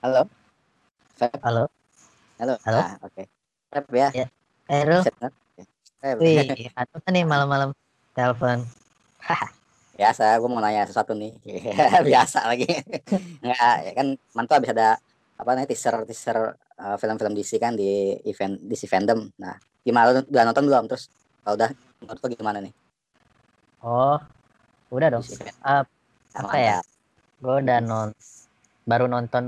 Halo? Feb? Halo? Halo? Halo? Ah, oke. Feb ya? Ya. Eh, Rul. Set, kan? Feb. Wih, anu kan nih malam-malam telepon. Biasa, gue mau nanya sesuatu nih. Biasa lagi. Enggak, ya kan mantu habis ada apa namanya teaser teaser uh, film-film DC kan di event DC fandom. Nah, gimana lu udah nonton belum? Terus kalau udah menurut lu gimana nih? Oh, udah dong. Eh, apa ya? Gue udah non baru nonton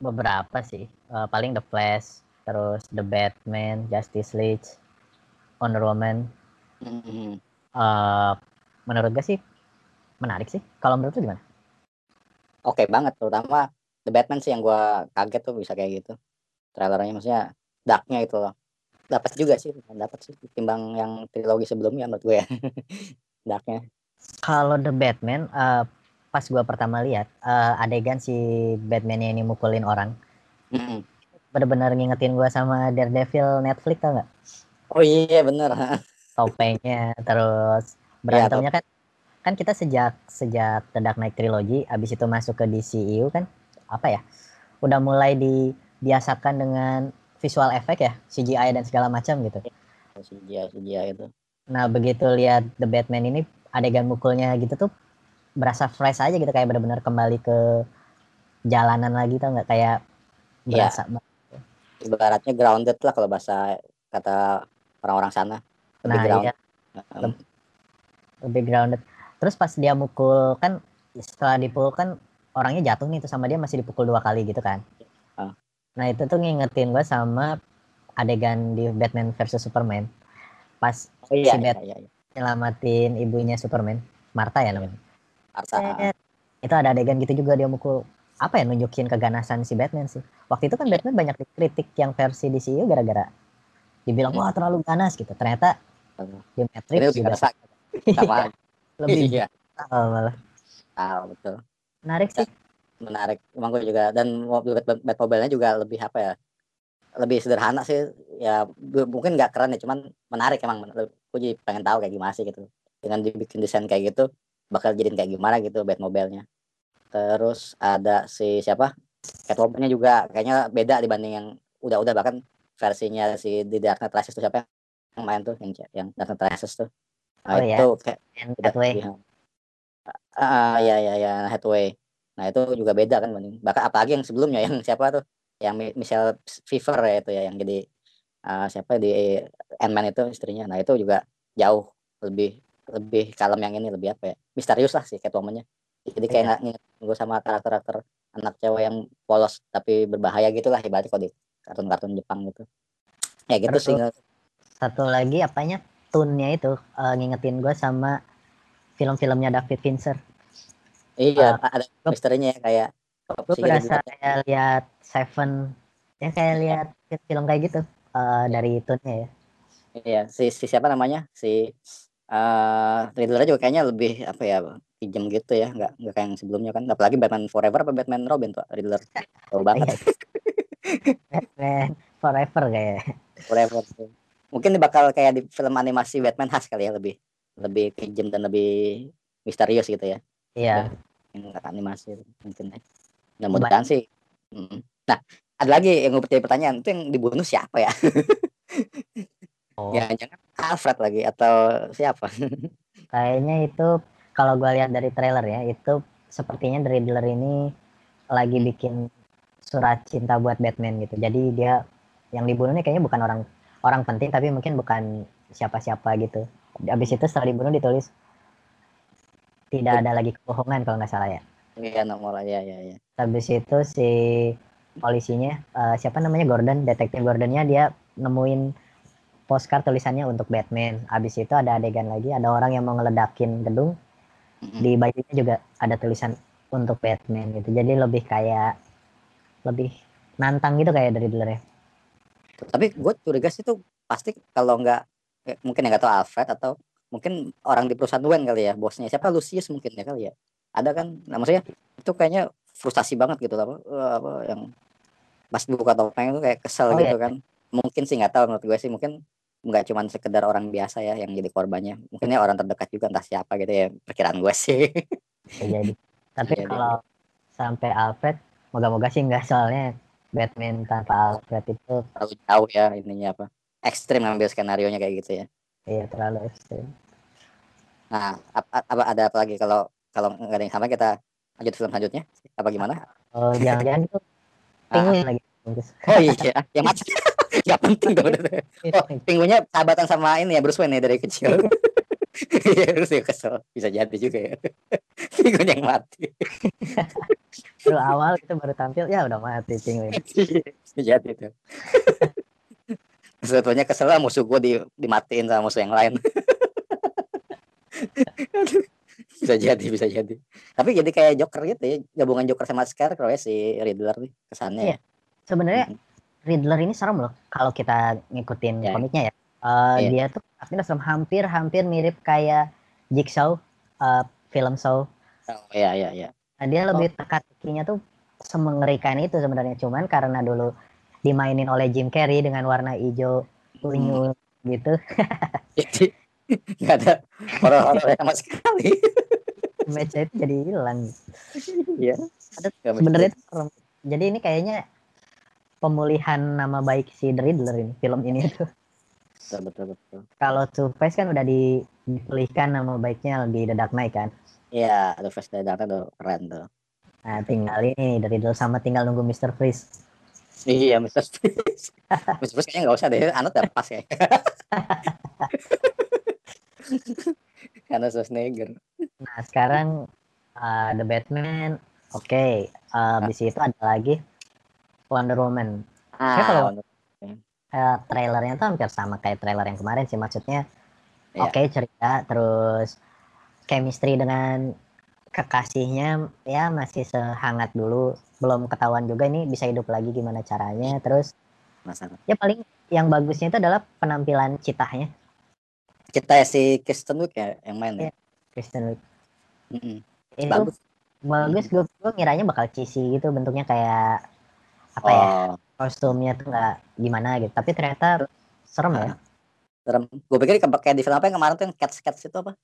beberapa sih. Eh, paling The Flash, terus The Batman, Justice League, Wonder Woman. Eh, menurut gue sih menarik sih. Kalau menurut lu gimana? Oke banget, terutama The Batman sih yang gua kaget tuh bisa kayak gitu. Trailernya maksudnya darknya itu loh. Dapat juga sih, dapat sih ketimbang yang trilogi sebelumnya menurut gue ya. darknya. Kalau The Batman, eh, pas gua pertama lihat eh, adegan si Batman ini mukulin orang, Mhm. bener-bener ngingetin gua sama Daredevil Netflix tau nggak? Oh iya bener. topengnya terus berantemnya kan kan kita sejak sejak The Dark Knight Trilogy abis itu masuk ke DCU kan apa ya udah mulai dibiasakan dengan visual effect ya CGI dan segala macam gitu Jia, si Jia itu. nah begitu lihat The Batman ini adegan mukulnya gitu tuh berasa fresh aja gitu kayak benar-benar kembali ke jalanan lagi tau nggak kayak Iya. berasa banget. Ibaratnya grounded lah kalau bahasa kata orang-orang sana. Lebih nah ground. iya lebih grounded terus pas dia mukul kan setelah dipukul kan orangnya jatuh nih terus sama dia masih dipukul dua kali gitu kan Ah. nah itu tuh ngingetin gue sama adegan di Batman versus Superman pas Oh iya, si iya, Bat- iya, iya. nyelamatin ibunya Superman Martha ya namanya Set. itu ada adegan gitu juga dia mukul apa ya nunjukin keganasan si Batman sih waktu itu kan Iya. Batman banyak dikritik yang versi DCU gara-gara dibilang wah terlalu ganas gitu ternyata di Matrix Ini juga kerasa sama lebih iya. brutal malah Ah, betul. menarik sih Menarik. Emang gue juga dan mobil Bat- Bat Mobile-nya juga lebih apa ya? Lebih sederhana sih. Ya mungkin nggak keren ya, cuman menarik emang. Gue jadi pengen tahu kayak gimana sih gitu. Dengan dibikin desain kayak gitu, bakal jadiin kayak gimana gitu Batmobile-nya. Terus ada si siapa? Catwoman-nya juga kayaknya beda dibanding yang udah-udah bahkan versinya si di Dark Knight Rises tuh siapa yang main tuh yang yang Dark Knight Rises tuh. Nah, Oh, iya. itu kayak And udah Hathaway. lebih- Ah, ya ya ya Hathaway. Nah, itu juga beda kan banding. Bahkan apalagi yang sebelumnya yang siapa tuh? Yang Mi- Michelle Pfeiffer ya itu ya yang jadi ah, siapa di Ant-Man itu istrinya. Nah, itu juga jauh lebih lebih kalem yang ini lebih apa ya? Misterius lah sih Catwoman-nya. Jadi kayak Iya. nggak nginget gue sama karakter-karakter anak cewek yang polos tapi berbahaya gitu lah ibaratnya kalau di kartun-kartun Jepang gitu. Ya gitu Terus sih. satu lagi apanya tune-nya itu eh, ngingetin gue sama film-filmnya David Fincher Iya, ada gua- misterinya ya kayak gue berasa kayak lihat Seven ya kayak lihat film kayak gitu eh, dari tune-nya ya Iya, si, si siapa namanya? Si eh Riddler juga kayaknya lebih apa ya pinjem gitu ya, nggak nggak kayak yang sebelumnya kan. Apalagi Batman Forever apa Batman Robin tuh Riddler. Jauh banget Iya. Batman Forever kayak Forever. Mungkin bakal kayak di film animasi Batman khas kali ya lebih lebih pinjem dan lebih misterius gitu ya. iya Yang animasi itu mungkin ya. Mudah-mudahan sih. Nah, ada lagi yang gue pertanyaan itu yang dibunuh siapa ya? oh, Ya jangan Alfred lagi atau siapa? kayaknya itu kalau gue lihat dari trailer ya itu sepertinya The Riddler ini lagi bikin surat cinta buat Batman gitu. Jadi dia yang dibunuhnya kayaknya bukan orang orang penting tapi mungkin bukan siapa-siapa gitu. Habis itu setelah dibunuh ditulis tidak ada lagi kebohongan kalau nggak salah ya. Iya nomor ya ya ya. habis itu si polisinya eh, siapa namanya Gordon detektif Gordonnya dia nemuin postcard tulisannya untuk Batman. Habis itu ada adegan lagi ada orang yang mau ngeledakin gedung. Di bajunya juga ada tulisan untuk Batman gitu. Jadi lebih kayak lebih nantang gitu kayak dari Riddler ya. Tapi gue curiga sih tuh pasti kalau nggak eh, mungkin nggak tahu Alfred atau mungkin orang di perusahaan Wayne kali ya bosnya. Siapa? Lucius mungkin ya kali ya. Ada kan? Nah, maksudnya itu kayaknya frustasi banget gitu apa, eh, apa yang pas buka topeng itu kayak kesel Oh, gitu iya. kan. Mungkin sih nggak tahu menurut gue sih. Mungkin nggak cuma sekedar orang biasa ya yang jadi korbannya. Mungkinnya orang terdekat juga entah siapa gitu ya perkiraan gue sih. Bisa jadi tapi Iya, kalau sampai Alfred moga-moga sih enggak soalnya Batman tanpa Alfred itu terlalu jauh ya ininya apa ekstrim ngambil skenario nya kayak gitu ya. Iya terlalu ekstrim. Nah apa, apa ada apa lagi kalau kalau nggak ada yang sama kita lanjut film selanjutnya? Apa gimana? Oh jangan-jangan itu penguin lagi. Oh iya yang mati nggak penting dong oh pingunya sahabatan sama ini ya Bruce Wayne ya dari kecil Iya, terus ya kesel. Bisa jadi juga ya. Pinguin yang mati. baru awal kita baru tampil ya udah mati pinguin. Bisa jadi itu. Sebetulnya kesel lah musuh gue di, dimatiin sama musuh yang lain. bisa jadi, bisa jadi. Tapi jadi kayak Joker gitu ya, gabungan Joker sama Scarecrow ya si Riddler nih kesannya. Iya. Sebenarnya Riddler ini serem loh kalau kita ngikutin Ya. komiknya ya. Eh, Iya. Dia tuh artinya serem hampir-hampir mirip kayak Jigsaw eh, film Saw. Oh iya iya iya. Nah, dia lebih teka-tekinya tuh semengerikan itu sebenarnya cuman karena dulu dimainin oleh Jim Carrey dengan warna hijau unyu gitu. Jadi nggak ada horor-horor sama sekali. Match itu jadi hilang. Iya. Sebenarnya. Jadi ini kayaknya pemulihan nama baik si The Riddler ini film ini tuh. betul betul betul. Kalau Two Face kan udah di, dipulihkan nama baiknya di The Dark Knight kan. Iya, ada Flash Data tuh keren tuh. Nah tinggal ini The Riddler sama tinggal nunggu Mr. Freeze. Iya, Mr. Freeze. Mr. Freeze kayaknya nggak usah deh, Anut udah pas ya. Karena Schwarzenegger. Nah sekarang uh, The Batman, oke. Uh, Habis itu ada lagi Wonder Woman. Ah, kalau- Uh, trailernya tuh hampir sama kayak trailer yang kemarin sih maksudnya. Iya. Oke cerita terus chemistry dengan kekasihnya ya masih sehangat dulu belum ketahuan juga ini bisa hidup lagi gimana caranya terus masalah. ya paling yang bagusnya itu adalah penampilan citahnya Kita ya si Kristen Wiig ya yang main ya. Iya. Kristen Wiig Mm-mm. itu Bagus. bagus gue gue ngiranya bakal cheesy gitu bentuknya kayak apa ya Oh, kostumnya tuh nggak gimana gitu tapi ternyata serem ya serem. Gue pikir kayak di film apa yang kemarin tuh yang Cats Cats itu apa?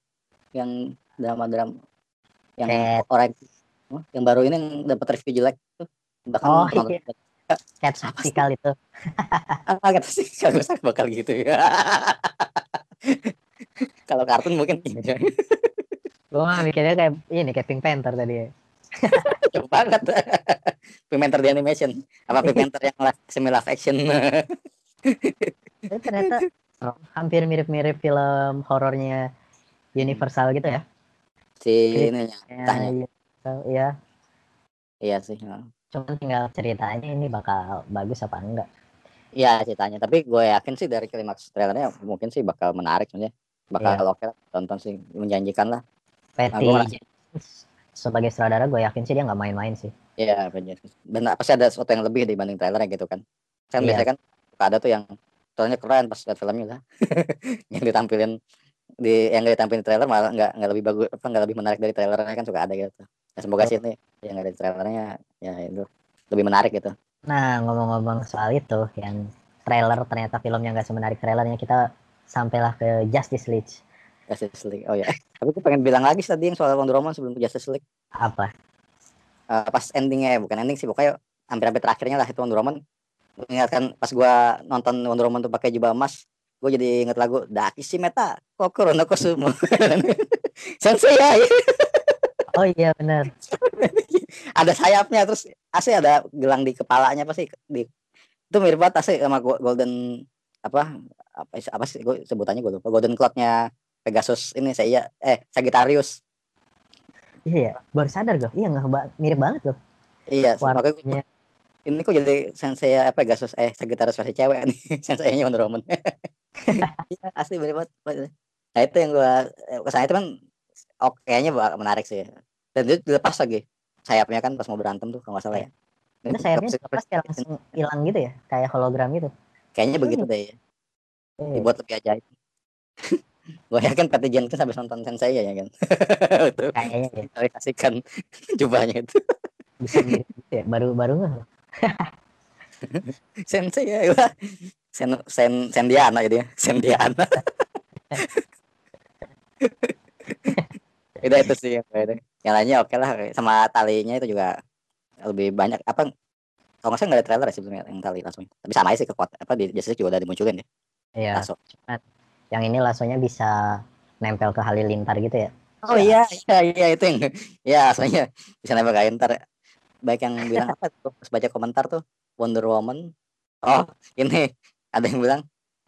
Yang drama-drama yang Cat. orang yang baru ini yang dapat review jelek tuh. Bahkan Oh, iya. cat Apa sih? physical itu Ah, sih kalau gue bakal gitu ya. Kalau kartun mungkin gue mikirnya kayak ini kayak Pink Panther tadi ya Jauh banget. Pigmenter di animation. Apa pigmenter yang semi live action. ternyata hampir mirip-mirip film horornya Universal gitu ya si ini ya, iya. Iya Iya sih. cuman tinggal ceritanya ini bakal bagus apa enggak Iya ceritanya. Tapi gue yakin sih dari klimaks trailernya mungkin sih bakal menarik sebenarnya. Bakal Iya. oke. Tonton sih menjanjikan lah. Patty Jenkins sebagai sutradara gue yakin sih dia nggak main-main sih Iya benar. Dan pasti ada sesuatu yang lebih dibanding trailernya gitu kan. Kan Iya. biasanya kan ada tuh yang trailernya keren pas lihat filmnya lah. yang ditampilin di yang nggak ditampilin di trailer malah nggak nggak lebih bagus apa nggak lebih menarik dari trailernya kan suka ada gitu. Ya, semoga sih ini yang ada di trailernya ya itu lebih menarik gitu. nah ngomong-ngomong soal itu yang trailer ternyata filmnya nggak semenarik trailernya kita sampailah ke Justice League Justice League. Oh ya. Tapi gue pengen bilang lagi tadi yang soal Wonder Woman sebelum Justice League. apa? Eh, pas endingnya ya, bukan ending sih pokoknya hampir-hampir terakhirnya lah itu Wonder Woman. Mengingatkan pas gua nonton Wonder Woman tuh pakai jubah emas gue jadi inget lagu Daki si Meta Kokoro no Kosumo Sensei ya oh iya benar. Ada sayapnya terus asli ada gelang di kepalanya apa sih? Di itu mirip banget asli sama go- golden apa apa, apa sih gue sebutannya gue lupa. Golden cloudnya Pegasus ini saya eh Sagittarius. Iya baru sadar gue iya nggak mirip banget loh. Iya makanya warnanya. Ini kok jadi sensei apa Pegasus eh Sagittarius versi cewek nih. Senseinya Wonder Woman. Iya, asli bener banget. Nah itu yang gua eh, kesannya itu kan oke kayaknya menarik sih. Dan itu dilepas lagi. Sayapnya kan pas mau berantem tuh kalau nggak salah ya. Itu sayapnya lepas kayak langsung hilang gitu ya? Kayak hologram gitu? Kayaknya begitu deh ya. Eh, dibuat lebih ajaib gue yakin Patty Jenkins habis nonton sensei ya kan? Itu kayaknya ya kasihkan jubahnya itu. Bisa mirip gitu ya baru baru nggak? Sensei ya gua. sen sen sendiana jadi ya sendiana. Itu itu sih yang yang lainnya oke lah sama talinya itu juga lebih banyak. Apa kalau nggak salah nggak ada trailer ya sebenarnya yang kali langsung. Tapi sama aja sih kekuatan apa di Justice League juga udah dimunculin ya. Iya. langsung yang ini lasonya bisa nempel ke halilintar gitu ya. oh iya iya. iya itu yang ya aslinya bisa nempel kayak ntar baik yang bilang apa tuh? Pas baca komentar tuh Wonder Woman. Oh ini ada yang bilang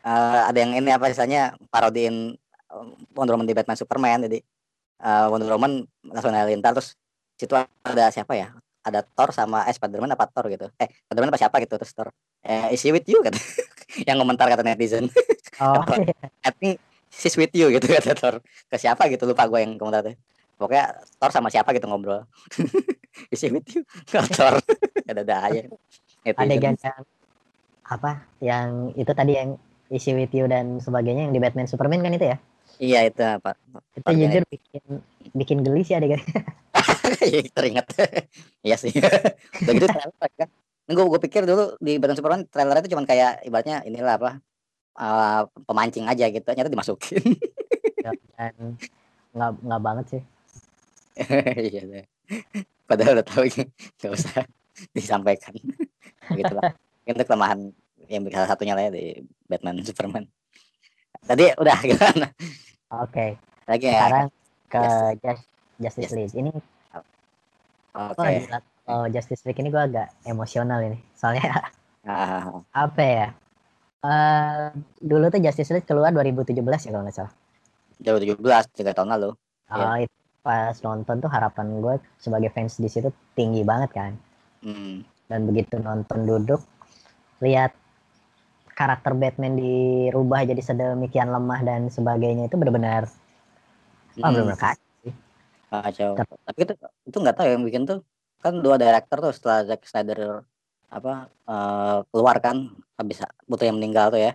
eh, ada yang ini apa misalnya parodiin eh, Wonder Woman di Batman Superman. Jadi eh, Wonder Woman langsung halilintar terus situ ada siapa ya? Ada Thor sama eh Spiderman apa Thor gitu. Eh Spiderman apa siapa gitu terus Thor. Eh is she with you? Kata yang komentar kata netizen Oh, I think she's with you gitu kata Thor. Ke siapa gitu lupa gue yang komentar tuh. Pokoknya Thor sama siapa gitu ngobrol. Is she with you? Ke Thor. Ada ada aja. Netizen. adegan yang apa? Yang itu tadi yang isi with you dan sebagainya yang di Batman Superman kan itu ya? iya itu apa? Itu Organ- jujur bikin bikin geli sih adegan. teringat. Iya sih. Udah gitu kan? Gue gue pikir dulu di Batman Superman trailer itu cuman kayak ibaratnya inilah apa eh, pemancing aja gitu ternyata dimasukin dan nggak nggak banget sih. iya deh. padahal udah tahu nggak usah disampaikan gitu lah itu kelemahan yang salah satunya lah ya di Batman Superman tadi udah gimana Oke, lagi ya sekarang ke Yes. Just- Justice. League. Ini oke oh, gila. Oh, Justice League ini gue agak emosional ini. Soalnya Ah, apa ya? Eh dulu tuh Justice League keluar 2017 ya kalau nggak salah. 2017 tiga tahun lalu Iya. Oh, itu pas nonton tuh harapan gue sebagai fans di situ tinggi banget kan. hmm. Dan begitu nonton duduk, lihat karakter Batman dirubah jadi sedemikian lemah dan sebagainya itu benar-benar, wah Hmm. benar-benar kacau. kacau tapi itu itu nggak tahu yang bikin tuh kan dua director tuh setelah Zack Snyder apa eh, keluar kan habis butuh yang meninggal tuh ya.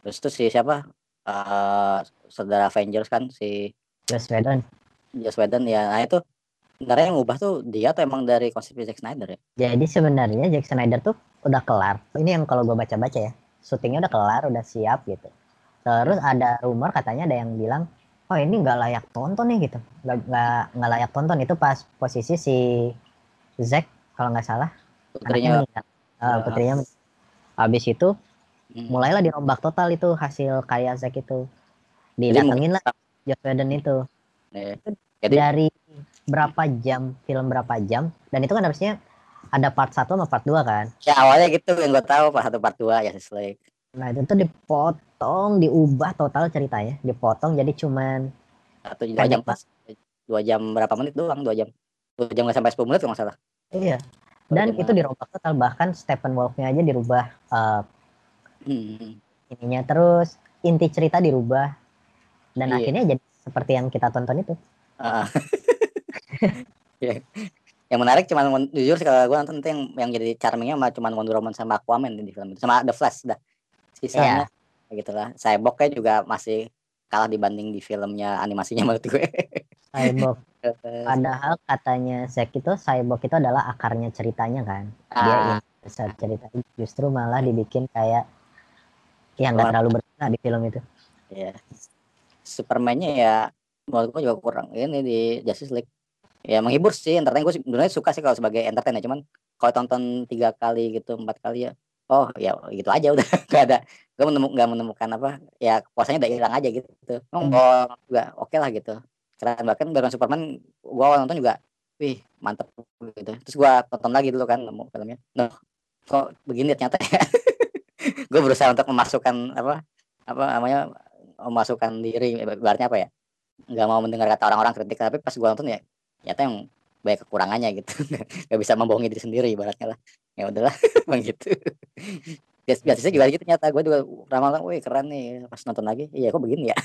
Terus tuh si siapa? Eh saudara Avengers kan si Joss Whedon. Joss Whedon ya. Nah itu sebenarnya yang ngubah tuh dia atau emang dari konsep Zack Snyder ya? Jadi sebenarnya Zack Snyder tuh udah kelar. Ini yang kalau gue baca-baca ya, syutingnya udah kelar, udah siap gitu. Terus ada rumor katanya ada yang bilang, oh ini nggak layak tonton nih gitu, nggak nggak layak tonton. Itu pas posisi si Zack kalau nggak salah putrinya. Eh, Ya. putrinya habis itu hmm, mulailah dirombak total itu hasil karya Zack itu. Didatengin lah Joss Whedon itu. Ya. jadi dari berapa jam film berapa jam dan itu kan harusnya ada part 1 sama part 2 kan? Ya awalnya gitu yang gue tahu part satu part dua ya League. Nah itu tuh dipotong diubah total ceritanya. Dipotong jadi cuman satu dua jam pas. dua jam berapa menit doang dua jam. Dua jam nggak sampai 10 menit kalau nggak salah. Iya dan itu dirombak total bahkan Stephen Wolfnya aja dirubah eh, hmm. ininya. Terus inti cerita dirubah. Dan Iya. akhirnya jadi seperti yang kita tonton itu. Ya. yang menarik cuman jujur sih kalau gue nonton itu yang yang jadi charmingnya mah cuman Wonder Woman sama Aquaman di film itu. Sama The Flash dah. Sisanya ya gitulah. Kayak juga masih kalah dibanding di filmnya animasinya menurut gue Cyborg. Padahal katanya Zack itu Cyborg itu adalah akarnya ceritanya kan. Dia Ah. besar cerita justru malah dibikin kayak ya nggak terlalu berguna di film itu. Ya Superman-nya ya menurut gue juga kurang ini di Justice League. Ya menghibur sih. Entertain gue sebenarnya suka sih kalau sebagai entertain ya cuman kalau tonton tiga kali gitu empat kali ya oh ya gitu aja udah gak ada. Gue menemukan nggak menemukan apa ya puasanya udah hilang aja gitu. Oh, Hmm. juga oke lah gitu keren bahkan Batman Superman gue awal nonton juga wih mantep gitu. Terus gue tonton lagi dulu kan nemu filmnya. Nah kok begini ternyata ya? Gue berusaha untuk memasukkan apa apa namanya memasukkan diri ibaratnya apa ya? Nggak mau mendengar kata orang-orang kritik tapi pas gue nonton ya ternyata yang banyak kekurangannya gitu. Nggak bisa membohongi diri sendiri ibaratnya lah. Ya udahlah emang gitu. Bias- biasanya juga gitu ternyata. Gue juga ramal wih keren nih pas nonton lagi. Iya kok begini ya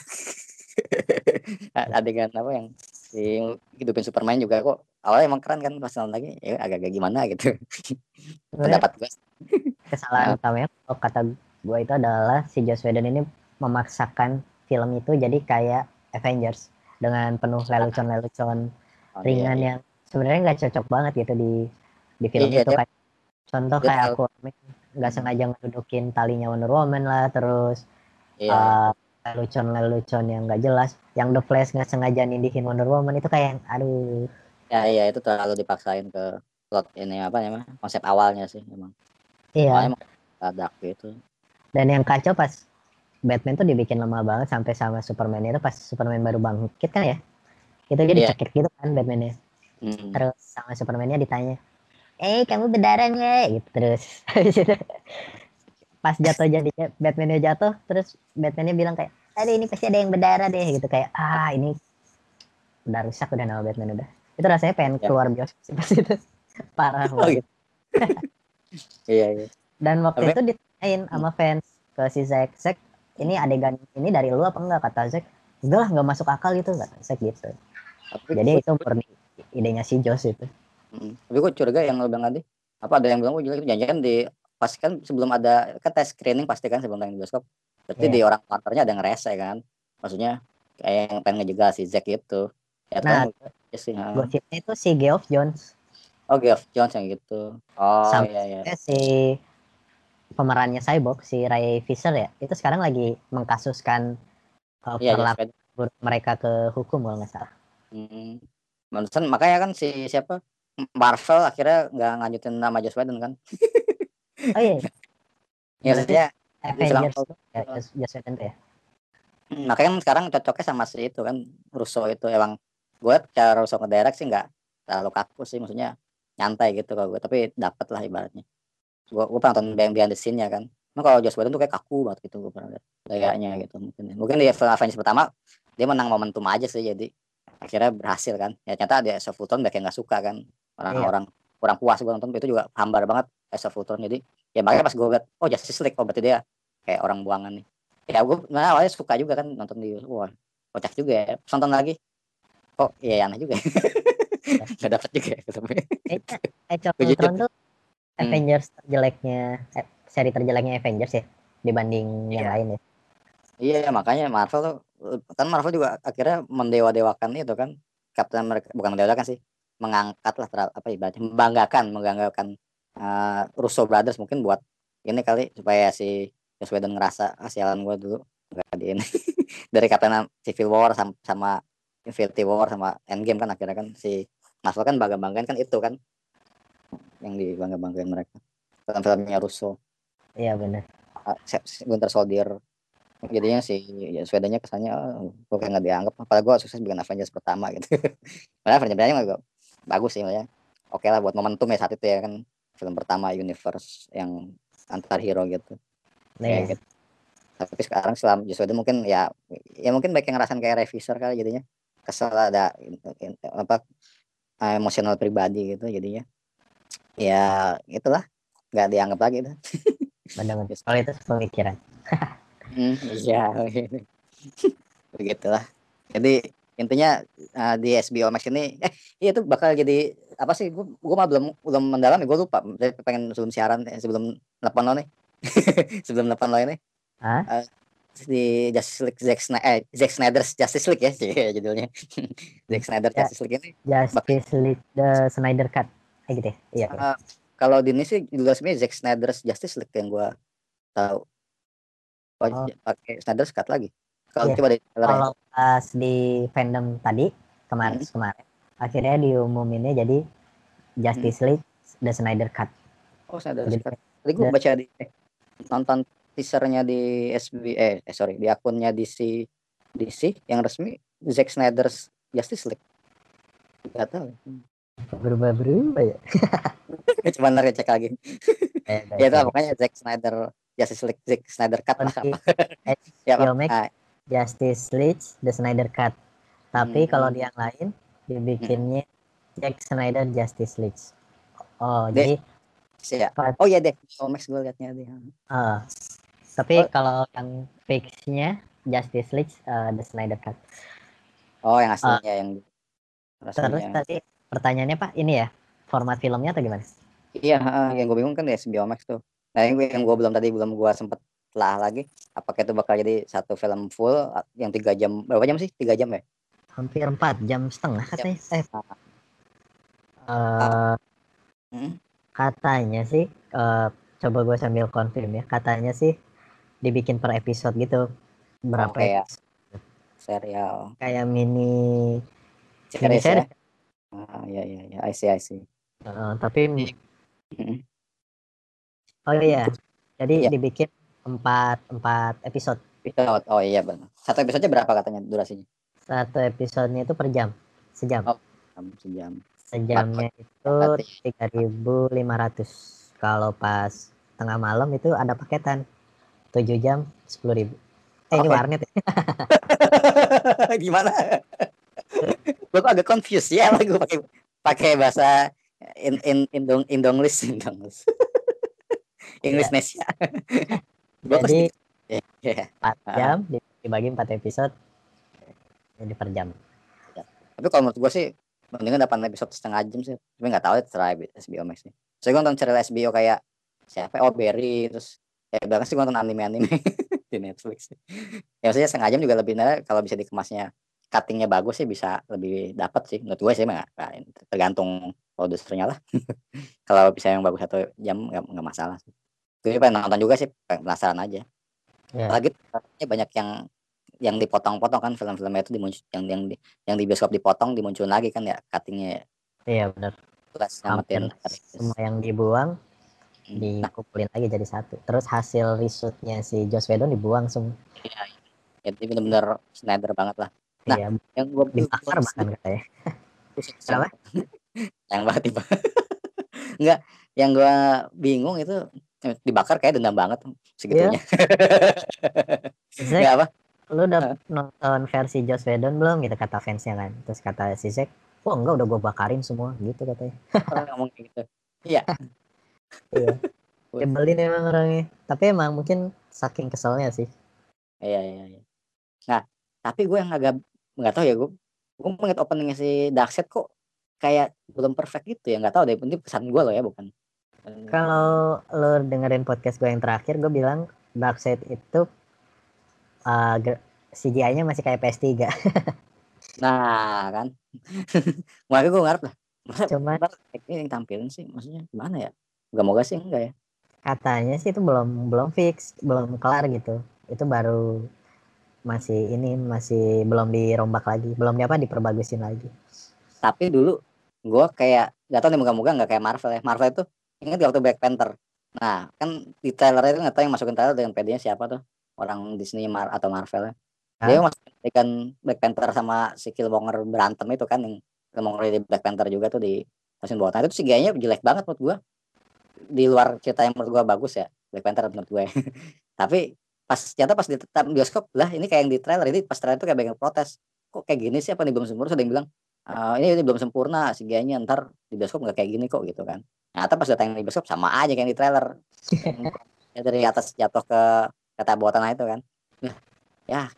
adegan apa yang si hidupin Superman juga kok awalnya emang keren kan pas nonton lagi ya agak-agak gimana gitu. Pendapat gue kesalahan utamanya kalau kata gue itu adalah si Joss Whedon ini memaksakan film itu jadi kayak Avengers dengan penuh lelucon-lelucon Oh, ringan iya, yang sebenarnya nggak cocok banget gitu di di film Iya, itu dia- kayak contoh kayak aku nggak sengaja ngedudukin talinya Wonder Woman lah terus iya. eh, lelucon-lelucon yang nggak jelas yang The Flash nggak sengaja nindihin Wonder Woman itu kayak aduh. Ya iya itu terlalu dipaksain ke plot ini apa namanya konsep awalnya sih emang. Iya. Dark gitu. Dan yang kacau pas Batman tuh dibikin lama banget sampai sama Superman itu pas Superman baru bangkit kan ya? Itu dia Iya. dicekik gitu kan Batmannya. Hmm. terus sama Supermannya ditanya eh kamu berdarah nggak? Gitu terus pas jatuh jadi Batmannya jatuh terus Batmannya bilang kayak aduh ini pasti ada yang berdarah deh gitu kayak ah ini udah rusak udah nama Batman udah. Itu rasanya pengen Ya. keluar bioskop sih pas itu. Parah Oh, banget. gitu. iya iya. Dan waktu Tapi- itu ditanyain sama fans ke si Zack Zack ini adegan ini dari lu apa enggak? Kata Zack enggak lah nggak masuk akal itu kata Zack gitu. Tapi jadi itu murni idenya si Joss itu. Mm. tapi gue curiga yang lo bilang tadi apa ada yang bilang? Gue jelek jangan di pasti kan sebelum ada kan tes screening pasti kan sebelum tayang di bioskop berarti Iya. di orang kantornya ada ngerese kan? Maksudnya kayak yang pengen ngejegal si Zack itu. Ya Nah, tahu ya sih gosipnya itu si Geoff Jones. Oh Geoff Jones yang gitu. Oh Sama- iya iya. si pemerannya Cyborg si Ray Fisher ya. Itu sekarang lagi mengkasuskan uh, iya perlakuan buruk mereka ke hukum kalau nggak salah. Hmm. Barusan makanya kan si siapa? Marvel akhirnya nggak ngajutin nama Joss Whedon kan? oh iya Ya Berarti- maksudnya ya, ya. Hmm, makanya kan sekarang cocoknya sama si itu kan Russo itu emang gue cara Russo ngedirect sih nggak terlalu kaku sih maksudnya nyantai gitu kalau gue tapi dapat lah ibaratnya. Gue gue pernah nonton yang behind the scene nya kan. Emang kalau Joss Whedon tuh kayak kaku banget gitu gue pernah lihat gayanya gitu mungkin mungkin di Avengers pertama dia menang momentum aja sih jadi akhirnya berhasil kan. Ya ternyata di Age of Ultron banyak yang nggak suka kan orang-orang kurang puas gue nonton itu juga hambar banget of Ultron jadi ya makanya pas gue liat oh Justice League oh berarti dia kayak orang buangan nih ya gue nah, awalnya suka juga kan nonton di wah kocak juga ya Terus nonton lagi kok iya aneh juga nggak dapet juga ya Age of. Ultron tuh Hmm. Avengers terjeleknya eh, seri terjeleknya Avengers ya dibanding yang Iya. lain ya iya makanya Marvel tuh kan Marvel juga akhirnya mendewa-dewakan itu kan Captain America bukan mendewakan sih mengangkat lah apa ibaratnya membanggakan membanggakan uh, Russo Brothers mungkin buat ini kali supaya si Joss Whedon ngerasa ah sialan gue dulu. Nggak di ini. Dari Captain Civil War sama, sama Infinity War sama Endgame kan akhirnya kan si Marvel kan bangga-banggain kan itu kan. Yang dibangga-banggain mereka. Film-filmnya Russo. Iya benar Se- Winter Soldier. Jadinya si ya, Swedennya kesannya oh, gue kayak nggak dianggap. Apalagi gue sukses bikin Avengers pertama gitu malah Avengers pertama bagus sih ya oke lah buat momentum ya saat itu ya kan film pertama universe yang antar hero gitu nah, iya. gitu. tapi sekarang setelah Joss Whedon mungkin ya ya mungkin baik yang ngerasain kayak revisor kali jadinya kesel ada apa eh, emosional pribadi gitu jadinya ya itulah nggak dianggap lagi itu benar benar. kalau itu pemikiran Hmm, iya, begitulah. Jadi intinya uh, di SBO Max ini, eh iya itu bakal jadi apa sih? Gue gue mah belum belum mendalami, gue lupa. Saya pengen sebelum siaran, eh, sebelum telepon lo nih, sebelum telepon lo ini eh, di Justice League Zack Snyder, eh, Zack Snyder's Justice League ya, Cie, judulnya. Zack Snyder Ya. Justice League ini. Justice League the Snyder Cut kayak gitu ya iya iya. uh, kalau di ini sih judul resmi Zack Snyder's Justice League yang gue tahu. Oh, Oh. pakai Snyder's Cut lagi. Kalau Iya. coba di kalau pas di fandom tadi kemarin Hmm. kemarin akhirnya diumuminnya jadi Justice League the Snyder Cut Oh, Snyder's Jadi- Cut. Tadi gue baca di eh, nonton teasernya di SB eh, eh sorry di akunnya DC DC yang resmi Zack Snyder's Justice League. Gak tahu. berubah-berubah ya Cuma ntar cek lagi. Kayak- ya itu kayak pokoknya Zack Snyder Justice League Zack Snyder Cut lah. Ya. Ah, Justice League the Snyder Cut tapi Hmm. kalau di yang lain dibikinnya Zack Snyder Justice League oh Dek. jadi ya. Pas- Oh iya deh, Max gue liatnya deh. ah, tapi Oh. kalau yang fixnya Justice League uh, the Snyder Cut Oh yang aslinya yang terus rasanya. tadi pertanyaannya pak ini ya format filmnya atau gimana Iya, heeh, yang gue bingung kan di HBO Max tuh. Nah, yang gue yang gue belum tadi belum gue sempet telah lagi. Apakah itu bakal jadi satu film full yang tiga jam berapa jam sih? Tiga jam ya? Hampir 4 jam setengah katanya eh Ah. eh, Hmm. katanya sih eh, coba gue sambil confirm ya katanya sih dibikin per episode gitu berapa Oke, ya. Serial kayak mini series ya? series. Ah, iya iya iya, I see I see. Uh, tapi Oh iya, jadi ya. dibikin empat empat episode. Episode, oh iya benar. Satu episode berapa katanya durasinya? Satu episodenya itu per jam, sejam. Oh, sejam. Sejamnya itu tiga ribu lima ratus. Kalau pas tengah malam itu ada paketan tujuh jam sepuluh ribu. Eh okay. ini warnet. Gimana? gue agak confused ya, gue pakai pakai bahasa in in indong indonglish indonglish. English Nesia. Jadi yeah. 4 jam dibagi 4 episode jadi per jam. Ya. Tapi kalau menurut gue sih mendingan 8 episode setengah jam sih. Tapi nggak tahu ya terserah HBO Max nih. Saya gue nonton serial HBO kayak siapa? Oh Berry terus ya bahkan sih gue nonton anime-anime di Netflix. Ya maksudnya setengah jam juga lebih nah, kalau bisa dikemasnya cuttingnya bagus sih bisa lebih dapat sih menurut gue sih nggak tergantung produsernya lah kalau bisa yang bagus satu jam nggak masalah sih gue pengen nonton juga sih penasaran aja yeah. lagi banyak yang yang dipotong-potong kan film-filmnya itu dimuncul yang yang di, yang di bioskop dipotong dimunculin lagi kan ya cuttingnya iya benar semua yang dibuang hmm. dikumpulin nah. lagi jadi satu terus hasil risetnya si Joss Whedon dibuang semua iya, iya. jadi benar-benar Snyder banget lah nah iya, yang gue dibakar bahkan katanya yang banget tiba enggak yang gue bingung itu Eh, dibakar kayak dendam banget segitunya. Yeah. Zack, apa? Lu udah nonton versi Joss Whedon belum gitu kata fansnya kan. Terus kata si Zack, "Oh, enggak udah gue bakarin semua." gitu katanya. ngomong gitu. Iya. iya. Nyebelin emang orangnya. Tapi emang mungkin saking keselnya sih. Iya, iya, iya. Nah, tapi gue yang agak nggak tahu ya gue gue melihat openingnya si Darkseid kok kayak belum perfect gitu ya nggak tahu deh penting pesan gue loh ya bukan kalau lo dengerin podcast gue yang terakhir, gue bilang Darkseid itu uh, CGI-nya masih kayak PS3. nah, kan. Makanya gue ngarep lah. Masa Cuma ini yang tampilin sih, maksudnya gimana ya? Gak moga sih enggak ya? Katanya sih itu belum belum fix, belum kelar gitu. Itu baru masih ini masih belum dirombak lagi, belum apa diperbagusin lagi. Tapi dulu gue kayak gak tau nih moga-moga nggak kayak Marvel ya. Marvel itu ingat gak waktu Black Panther nah kan di trailer itu nggak tahu yang masukin trailer dengan PD-nya siapa tuh orang Disney Mar atau Marvel ya. Dia masukin Black Panther sama si Killmonger berantem itu kan yang Killmonger di Black Panther juga tuh di mesin bawah. Nah itu sih gayanya jelek banget menurut gua. Di luar cerita yang menurut gua bagus ya Black Panther menurut gue tapi pas ternyata pas di bioskop lah ini kayak yang di trailer ini pas trailer itu kayak banyak protes. Kok kayak gini sih apa nih belum sempurna? Ada yang bilang uh, ini, ini belum sempurna si gayanya ntar di bioskop nggak kayak gini kok gitu kan. Ternyata pas datang di bioskop sama aja kayak di trailer. ya, dari atas jatuh ke kata buatan itu kan. Ya,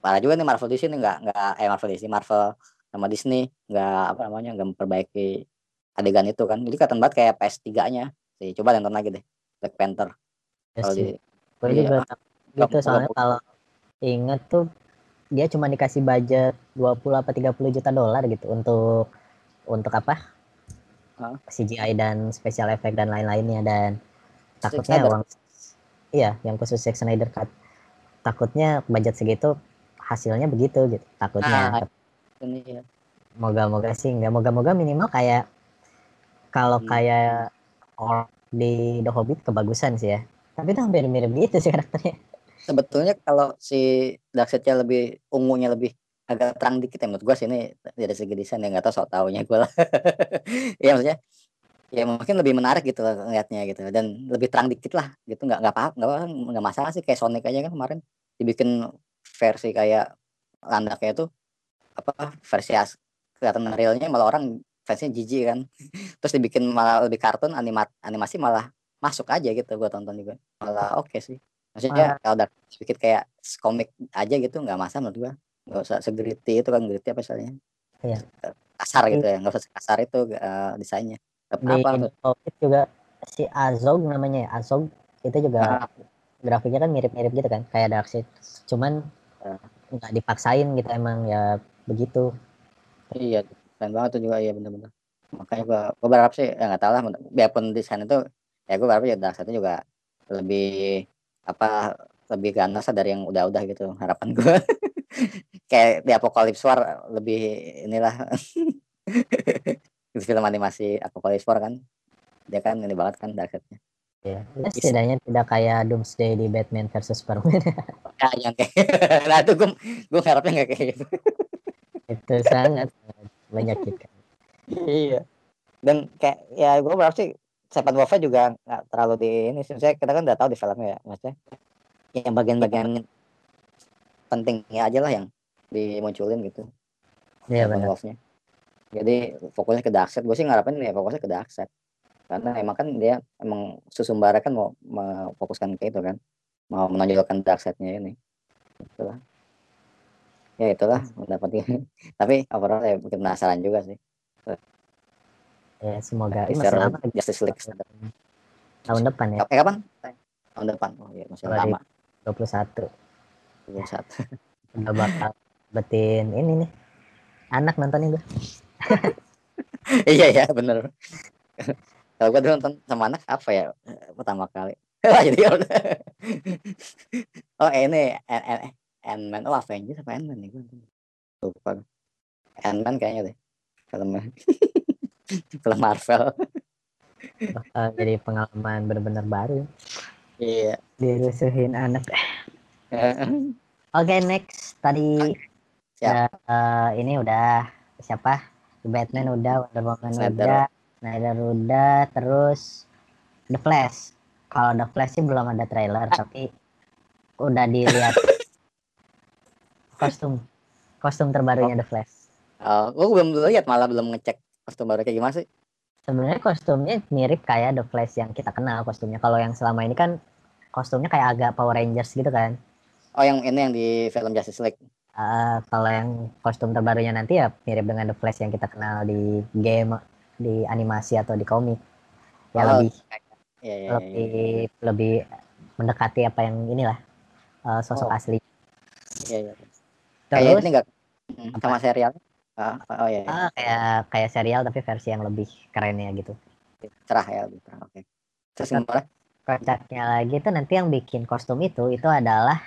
parah juga nih Marvel di sini nggak nggak eh Marvel di sini Marvel sama Disney nggak apa namanya nggak memperbaiki adegan itu kan. Jadi kelihatan banget kayak PS3-nya. Sih, coba nonton lagi deh Black Panther. Ya kalau di Gue juga gitu soalnya kalau inget tuh dia cuma dikasih budget 20 apa 30 juta dolar gitu untuk untuk apa huh? CGI dan special effect dan lain-lainnya dan takutnya uang iya yang khusus Zack Snyder cut. Takutnya budget segitu hasilnya begitu gitu. Takutnya. Nah, iya. moga-moga sih nggak moga-moga minimal kayak kalau hmm. kayak di The Hobbit kebagusan sih ya. Tapi itu hampir mirip gitu sih karakternya. Sebetulnya kalau si Darkseidnya lebih ungunya lebih agak terang dikit ya menurut gue sih ini dari segi desain ya nggak tahu soal taunya gue lah. Ya maksudnya ya mungkin lebih menarik gitu ngeliatnya gitu. Dan lebih terang dikit lah gitu. Nggak nggak apa nggak nggak masalah sih kayak Sonic aja kan kemarin. Dibikin versi kayak landaknya itu apa versi as kelihatan realnya malah orang fansnya jijik kan. Terus dibikin malah lebih kartun animat animasi malah masuk aja gitu gue tonton juga. Malah oke okay sih. Maksudnya kalau udah sedikit kayak komik aja gitu nggak masalah menurut gue nggak usah segeriti itu kan geriti apa misalnya iya. kasar gitu ya nggak usah kasar itu uh, desainnya di apa juga si Azog namanya ya Azog itu juga nah. grafiknya kan mirip-mirip gitu kan kayak Darkseid cuman ah. nggak uh. dipaksain gitu emang ya begitu iya keren banget tuh juga iya bener-bener makanya gua, gua berharap sih ya nggak tahu lah biarpun desain itu ya gua berharap ya Darkseid juga lebih apa lebih ganas dari yang udah-udah gitu harapan gue kayak di Apocalypse War lebih inilah Itu film animasi Apocalypse War kan. Dia kan ini banget kan darksetnya. Ya, ya setidaknya tidak kayak Doomsday di Batman versus Superman. Ya, yang kayak nah itu gue gue harapnya nggak kayak gitu. itu sangat menyakitkan. iya. Dan kayak ya gue berarti sih Steppenwolf juga nggak terlalu di ini sih. Saya kita kan udah tahu di filmnya ya, maksudnya yang bagian-bagian pentingnya aja lah yang dimunculin gitu. Iya benar. Jadi fokusnya ke Darkseid. Gue sih ngarepin ya fokusnya ke Darkseid. Karena emang kan dia emang Susumbara kan mau memfokuskan ke itu kan. Mau menonjolkan Darkseid-nya ini. Itulah. Ya itulah pendapatnya. Tapi overall ya bikin penasaran juga sih. Ya semoga ini masih lama lagi. Justice League. tahun depan ya, Eh kapan? Tahun depan. Oh iya masih Dua ribu- lama. 21. 21. Udah bakal betin ini nih. Anak nontonin gue. iya ya bener. Kalau gue dulu nonton sama anak apa ya eh, pertama kali. Wah jadi ya oh ini Ant- Ant- Ant-Man. Oh Avengers apa Ant-Man nih gue lupa. Ant-Man kayaknya deh filmnya. film Marvel. Bakal jadi pengalaman benar-benar baru. Iya. Dirusuhin anak. Oke next tadi Siap. eh, ini udah siapa? Batman udah, Wonder Woman Snyder. udah, Snyder udah, terus The Flash. Kalau The Flash sih belum ada trailer tapi udah dilihat kostum kostum terbarunya The Flash. Oh, gue belum lihat malah belum ngecek kostum baru kayak gimana sih? Sebenarnya kostumnya mirip kayak The Flash yang kita kenal kostumnya. Kalau yang selama ini kan kostumnya kayak agak Power Rangers gitu kan. Oh yang ini yang di film Justice League. Eh, kalau yang kostum terbarunya nanti ya mirip dengan The Flash yang kita kenal di game, di animasi atau di komik. Ya Oh, lebih iya. iya, lebih iya. lebih mendekati apa yang inilah eh, sosok Oh. asli. Iya iya. Kayak Terus ini enggak Apa? sama serial. Ah, oh iya, iya. ah, kayak kayak serial tapi versi yang lebih kerennya gitu. cerah ya lebih cerah. Oke. Terus Tetap- gimana? Kocaknya lagi tuh nanti yang bikin kostum itu itu adalah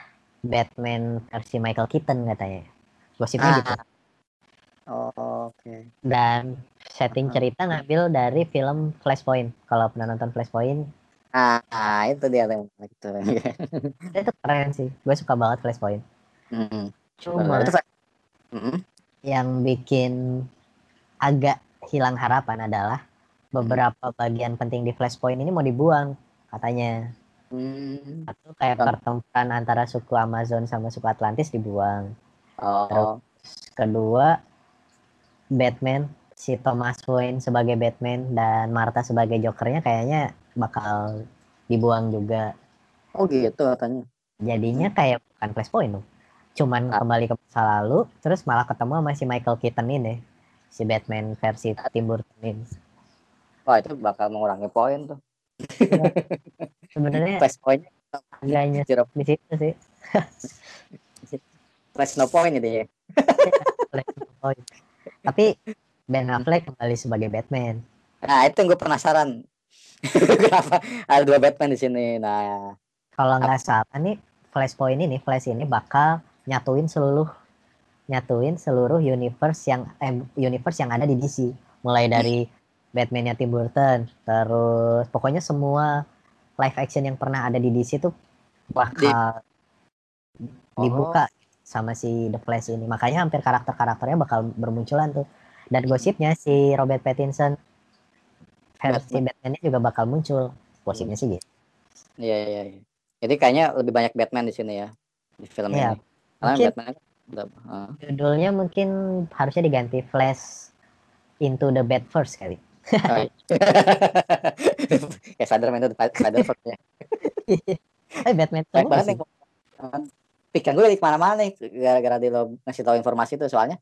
Batman versi Michael Keaton katanya. Gosipnya Ah. gitu. Oh, oke. Dan setting Ah. cerita ngambil dari film Flashpoint. Kalau pernah nonton Flashpoint, Ah, ah, itu dia yang gitu. itu keren sih. Gue suka banget Flashpoint. Hmm. Cuma Itu Mm-mm. yang bikin agak hilang harapan adalah beberapa bagian penting di Flashpoint ini mau dibuang katanya. Hmm. Satu kayak Kan. pertempuran antara suku Amazon sama suku Atlantis dibuang. Oh, Kedua, Batman si Thomas Wayne sebagai Batman dan Martha sebagai Jokernya kayaknya bakal dibuang juga. oh gitu katanya. Jadinya kayak bukan Flashpoint dong. Cuman Ah. kembali ke masa lalu, terus malah ketemu sama si Michael Keaton ini, si Batman versi Tim Burton ini. Wah, itu bakal mengurangi poin tuh. Sebenarnya Flash point, zero di situ sih. flash no point itu ya. Flashpoint. Tapi Ben Affleck kembali sebagai Batman. Nah, itu yang gue penasaran. Kenapa ada dua Batman di sini? Nah, Kalau nggak salah nih Flashpoint ini, Flash ini bakal nyatuin seluruh nyatuin seluruh universe yang eh, universe yang ada di DC. Mulai dari Batman-nya Tim Burton, terus pokoknya semua live action yang pernah ada di DC tuh bakal dibuka sama si The Flash ini. Makanya hampir karakter-karakternya bakal bermunculan tuh. Dan gosipnya si Robert Pattinson versi Batman-nya juga bakal muncul. Gosipnya sih gitu. Iya, iya, iya. Jadi kayaknya lebih banyak Batman di sini ya di film Iya, ini. Karena mungkin- Batman kan ah. Judulnya mungkin harusnya diganti Flash into the Bad First kali. Oh. Kayak Spider-Man itu Spider-Verse ya. Eh Batman semua banget nih. Pikiran gue dari ke mana-mana nih gara-gara di lo ngasih tahu informasi itu soalnya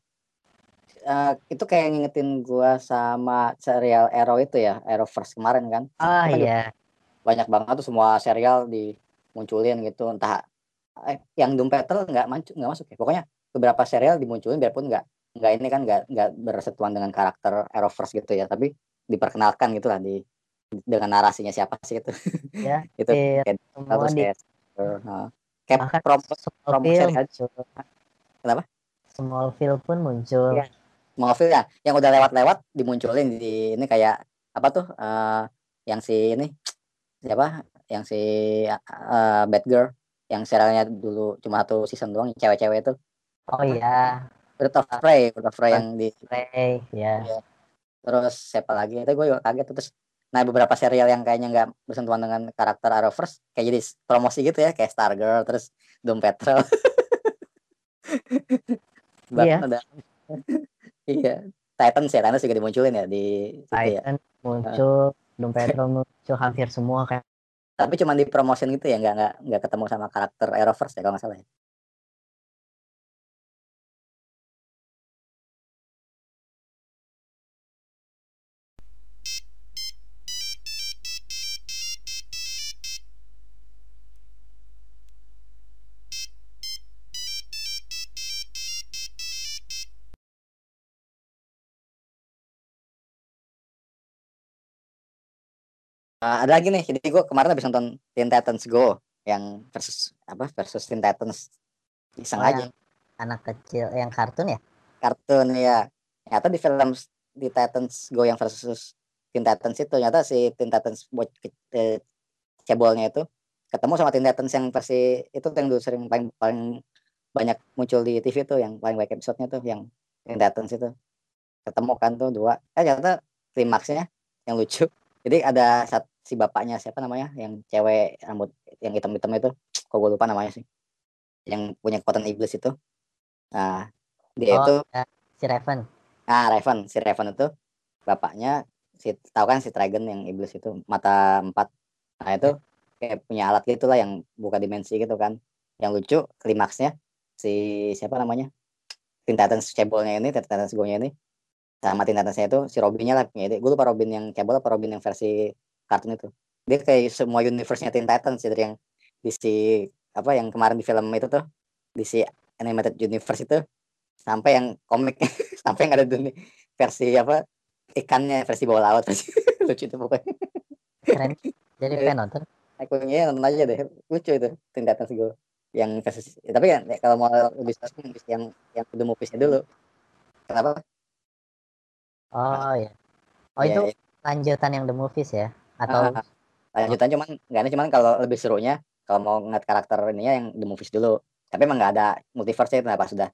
eh, itu kayak ngingetin gua sama serial Arrow itu ya Arrow First kemarin kan Oh juga iya, banyak banget tuh semua serial dimunculin gitu entah eh, yang Doom Patrol nggak mancu- nggak masuk ya pokoknya beberapa serial dimunculin biarpun nggak nggak ini kan nggak nggak bersentuhan dengan karakter Arrowverse gitu ya tapi diperkenalkan gitu lah di dengan narasinya siapa sih itu ya. itu Di, kayak terus di kayak uh, kayak serial muncul. Kenapa? Smallville pun muncul. Iya. Smallville ya yang udah lewat-lewat dimunculin di ini kayak apa tuh uh, yang si ini siapa yang si uh, Batgirl yang serialnya dulu cuma satu season doang cewek-cewek itu oh iya Bird of Prey Bird of Prey yang di Prey ya yeah. Terus siapa lagi? Itu gue juga kaget terus nah beberapa serial yang kayaknya nggak bersentuhan dengan karakter Arrowverse kayak jadi promosi gitu ya kayak Stargirl terus Doom Patrol. Iya. ada iya Titans ya Titans juga dimunculin ya di ya. Titan ya. muncul Doom Patrol muncul hampir semua kayak tapi cuma di promotion gitu ya nggak nggak nggak ketemu sama karakter Arrowverse ya kalau nggak salah ya Uh, ada lagi nih, jadi gue kemarin habis nonton Teen Titans Go yang versus apa versus Teen Titans iseng oh, aja. Anak kecil yang kartun ya? Kartun ya. Ternyata di film di Titans Go yang versus Teen Titans itu ternyata si Teen Titans buat eh, cebolnya itu ketemu sama Teen Titans yang versi itu yang dulu sering paling paling banyak muncul di TV tuh yang paling banyak episodenya tuh yang Teen Titans itu ketemu kan tuh dua eh ternyata klimaksnya yang lucu jadi ada saat si bapaknya siapa namanya yang cewek rambut yang hitam-hitam itu. Kok gue lupa namanya sih. Yang punya kekuatan iblis itu. Nah dia oh, itu ya. si Raven. Nah Raven si Raven itu. Bapaknya si tahu kan si Dragon yang iblis itu mata empat. Nah itu kayak punya alat gitu lah yang buka dimensi gitu kan. Yang lucu klimaksnya si siapa namanya? Teen Titans cebolnya ini Teen Titans go ini sama Teen Titans itu si Robinnya lah jadi gue lupa Robin yang cebol apa Robin yang versi kartun itu. Dia kayak semua universe-nya Teen Titans dari yang di si apa yang kemarin di film itu tuh di si animated universe itu sampai yang komik. Sampai yang ada dunia versi apa ikannya versi bawah laut. Lucu itu pokoknya. Keren. Jadi fan nonton. Aku ya nonton aja deh. Lucu itu Teen Titans gue yang versi ya, tapi kan ya, kalau mau lebih spesifik yang yang udah moviesnya dulu. Kenapa Oh ya. Oh yeah, itu yeah. lanjutan yang The Movies ya? Atau uh, lanjutan cuman nggak ada cuman kalau lebih serunya kalau mau ngeliat karakter ini ya yang The Movies dulu. Tapi emang nggak ada multiverse itu apa sudah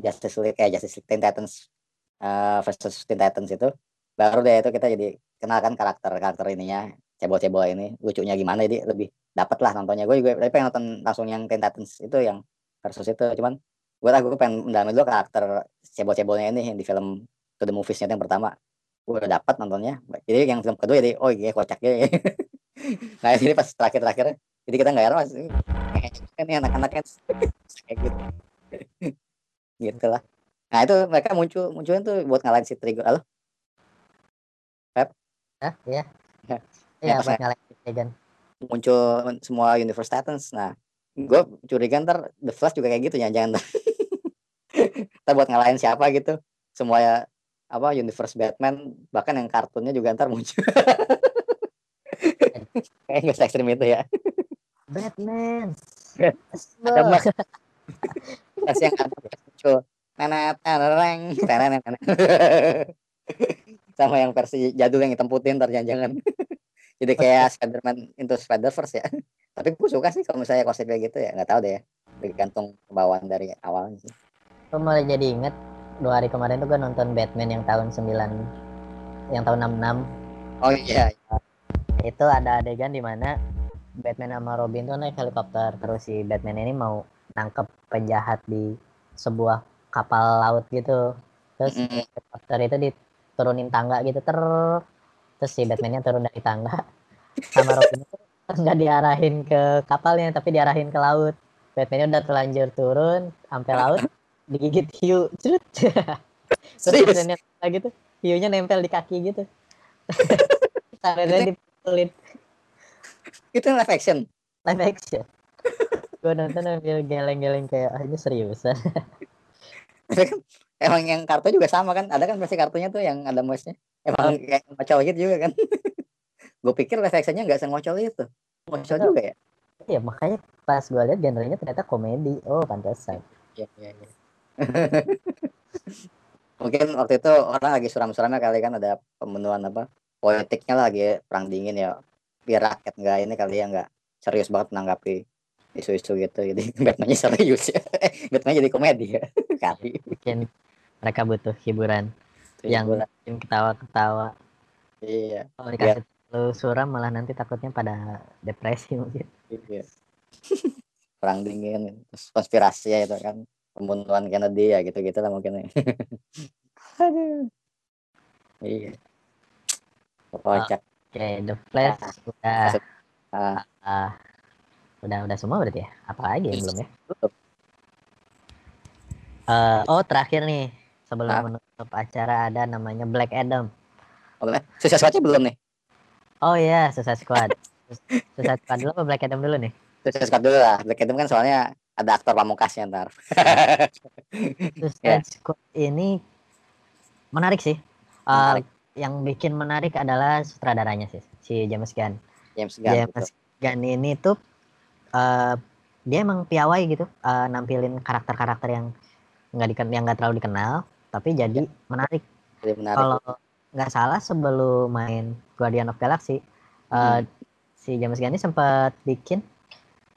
Justice League kayak Justice League Teen Titans uh, versus Teen Titans itu baru deh itu kita jadi kenalkan karakter karakter ininya cebol-cebol ini lucunya gimana jadi lebih dapat lah nontonnya gue juga tapi pengen nonton langsung yang Teen Titans itu yang versus itu cuman gue gue pengen mendalami dulu karakter cebol-cebolnya ini yang di film to the movies-nya yang pertama. Gue udah dapat nontonnya. Jadi yang film kedua jadi oh iya kocak ya. Nah ini pas terakhir terakhir jadi kita nggak heran mas ini anak-anak kan kayak gitu. Gitu lah nah itu mereka muncul munculin tuh buat ngalahin si Trigon halo? Pep? Ya iya. Ya, ya, buat ngalahin si Trigon. muncul semua universe Titans. Nah gue curiga ntar The Flash juga kayak gitu jangan-jangan. Ntar buat ngalahin siapa gitu? Semua apa universe Batman bahkan yang kartunnya juga ntar muncul. Kayak nggak ekstrim itu ya. Batman. Ada mas. Mas yang ada muncul. Nenet nereng nenet sama yang versi jadul yang hitam putih ntar jangan-jangan. Jadi kayak Spiderman into Spiderverse ya. Tapi gue suka sih kalau misalnya konsepnya gitu ya. Nggak tahu deh ya. Tergantung bawaan dari awalnya sih. Malah jadi inget dua hari kemarin tuh gue nonton Batman yang tahun 9 yang tahun 66 oh iya. Itu ada adegan di mana Batman sama Robin tuh naik helikopter terus si Batman ini mau nangkep penjahat di sebuah kapal laut gitu. Terus mm -hmm. helikopter itu diturunin tangga gitu ter. Terus si Batmannya turun dari tangga. Sama Robin itu nggak diarahin ke kapalnya tapi diarahin ke laut. Batmannya udah terlanjur turun sampai laut digigit hiu. Cerut. Serius? lagi tuh hiunya nempel di kaki gitu. Di dipukulin itu live action? Live action. Gue nonton sambil geleng-geleng kayak ah, ini serius. Emang yang kartu juga sama kan? Ada kan versi kartunya tuh yang ada mouse emang kayak ngocol gitu juga kan? Gue pikir live actionnya nggak sengocol itu. Ngocol juga ya? Iya makanya pas gue lihat genrenya ternyata komedi. Oh pantesan. Iya iya iya mungkin waktu itu orang lagi suram-suramnya kali kan ada pembunuhan apa politiknya lagi perang dingin ya. Biar rakyat nggak ini kali ya nggak serius banget menanggapi isu-isu gitu. Jadi Batman serius. Ya Batman jadi komedi ya kali. Mungkin mereka butuh hiburan yang bikin ketawa-ketawa. Iya. Kalau dikasih terlalu suram malah nanti takutnya pada depresi mungkin. Iya. Perang dingin konspirasi ya itu kan pembunuhan Kennedy ya gitu-gitu lah mungkin. Aduh. Iya. Kocak oke The Flash udah masuk. Ah, ah, udah udah semua berarti ya? Apa lagi yang belum ya? Tutup. Eh, oh terakhir nih. Sebelum Ah. menutup acara ada namanya Black Adam. Oke, Suicide Squad belum nih? Oh iya Suicide Squad. Suicide Squad dulu apa Black Adam dulu nih? Suicide Squad dulu lah. Black Adam kan soalnya ada aktor pamungkasnya ntar. Suicide Squad ini menarik sih. Eh, Menarik. yang bikin menarik adalah sutradaranya sih si James Gunn. James Gunn James gitu. Gunn ini tuh eh, dia emang piawai gitu eh, nampilin karakter-karakter yang nggak diken yang nggak terlalu dikenal tapi jadi menarik. Jadi menarik. Kalau nggak salah sebelum main Guardian of Galaxy eh, si James Gunn ini sempat bikin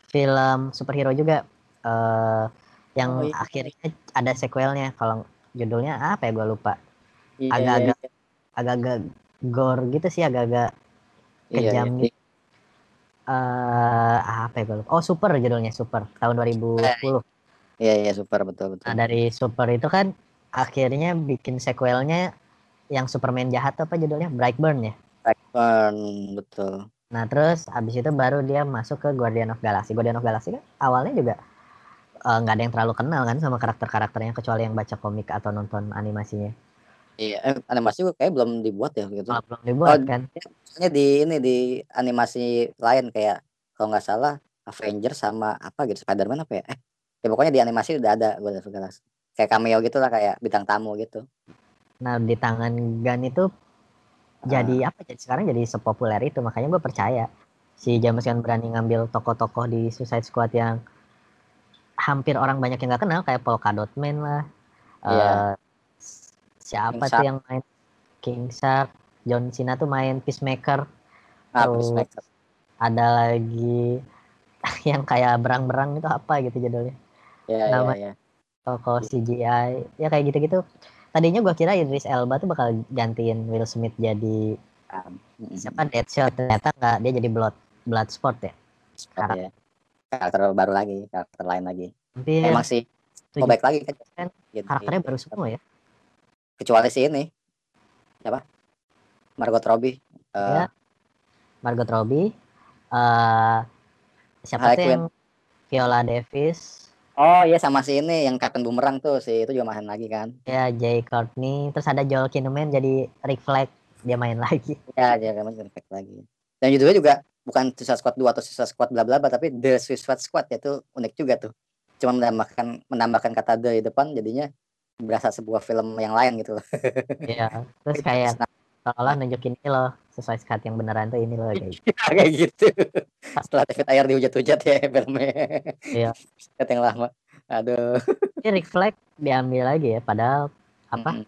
film superhero juga eh, yang Oh, iya. akhirnya ada sequelnya kalau judulnya apa ya gue lupa Iya, agak-agak iya, agak-agak gore gitu sih agak-agak iya, kejam iya. gitu. eh apa ya gue lupa oh super judulnya super tahun 2010 Iya iya super betul betul. nah dari super itu kan akhirnya bikin sequelnya yang Superman jahat apa judulnya Brightburn ya Blackburn betul. Nah terus abis itu baru dia masuk ke Guardian of Galaxy. Guardian of Galaxy kan awalnya juga eh, nggak ada yang terlalu kenal kan sama karakter-karakternya kecuali yang baca komik atau nonton animasinya. Iya eh, animasi gue kayak belum dibuat ya gitu. Malah belum dibuat Oh, kan. Soalnya di ini di animasi lain kayak kalau nggak salah Avengers sama apa gitu Spider-Man apa ya? Eh, ya pokoknya di animasi udah ada gue Galaxy. Kayak cameo gitu lah kayak bintang tamu gitu. Nah di tangan Gun itu jadi apa? Jadi sekarang jadi sepopuler itu makanya gue percaya si James Gunn berani ngambil tokoh-tokoh di Suicide Squad yang hampir orang banyak yang nggak kenal kayak Polka Dot Man lah. Iya. Eh, siapa King tuh Shark. yang main King Shark? John Cena tuh main Peacemaker. Ah, Terus Peacemaker. ada lagi yang kayak berang-berang itu apa gitu judulnya Iya iya nama- iya. toko CGI ya kayak gitu-gitu tadinya gua kira Idris Elba tuh bakal gantiin Will Smith jadi mm, siapa Deadshot ternyata nggak dia jadi Blood Bloodsport ya Sport ya. Karakter baru lagi, karakter lain lagi. hampir Emang sih mau baik lagi kan. kan Jadi, karakternya baru semua ya kecuali si ini. Siapa? Margot Robbie. Eh, Ya. Margot Robbie eh siapa Harley tuh yang Viola Davis Oh iya sama si ini yang Captain Boomerang tuh si itu juga main lagi kan. ya Jay Courtney terus ada Joel Kinnaman jadi Rick Flag dia main lagi Ya dia kan perfect lagi. Dan judulnya juga bukan Suicide Squad 2 atau Suicide Squad bla bla bla tapi The Suicide Squad ya itu unik juga tuh. Cuma menambahkan menambahkan kata the di depan jadinya berasa sebuah film yang lain gitu loh. ya terus kayak seolah nunjukin ini loh sesuai skat yang beneran tuh ini loh kayak gitu. kayak gitu. Setelah David Ayer dihujat-hujat ya filmnya. Iya. Skat yang lama. Aduh. Ini Rick Flag diambil lagi ya padahal apa Mm-mm.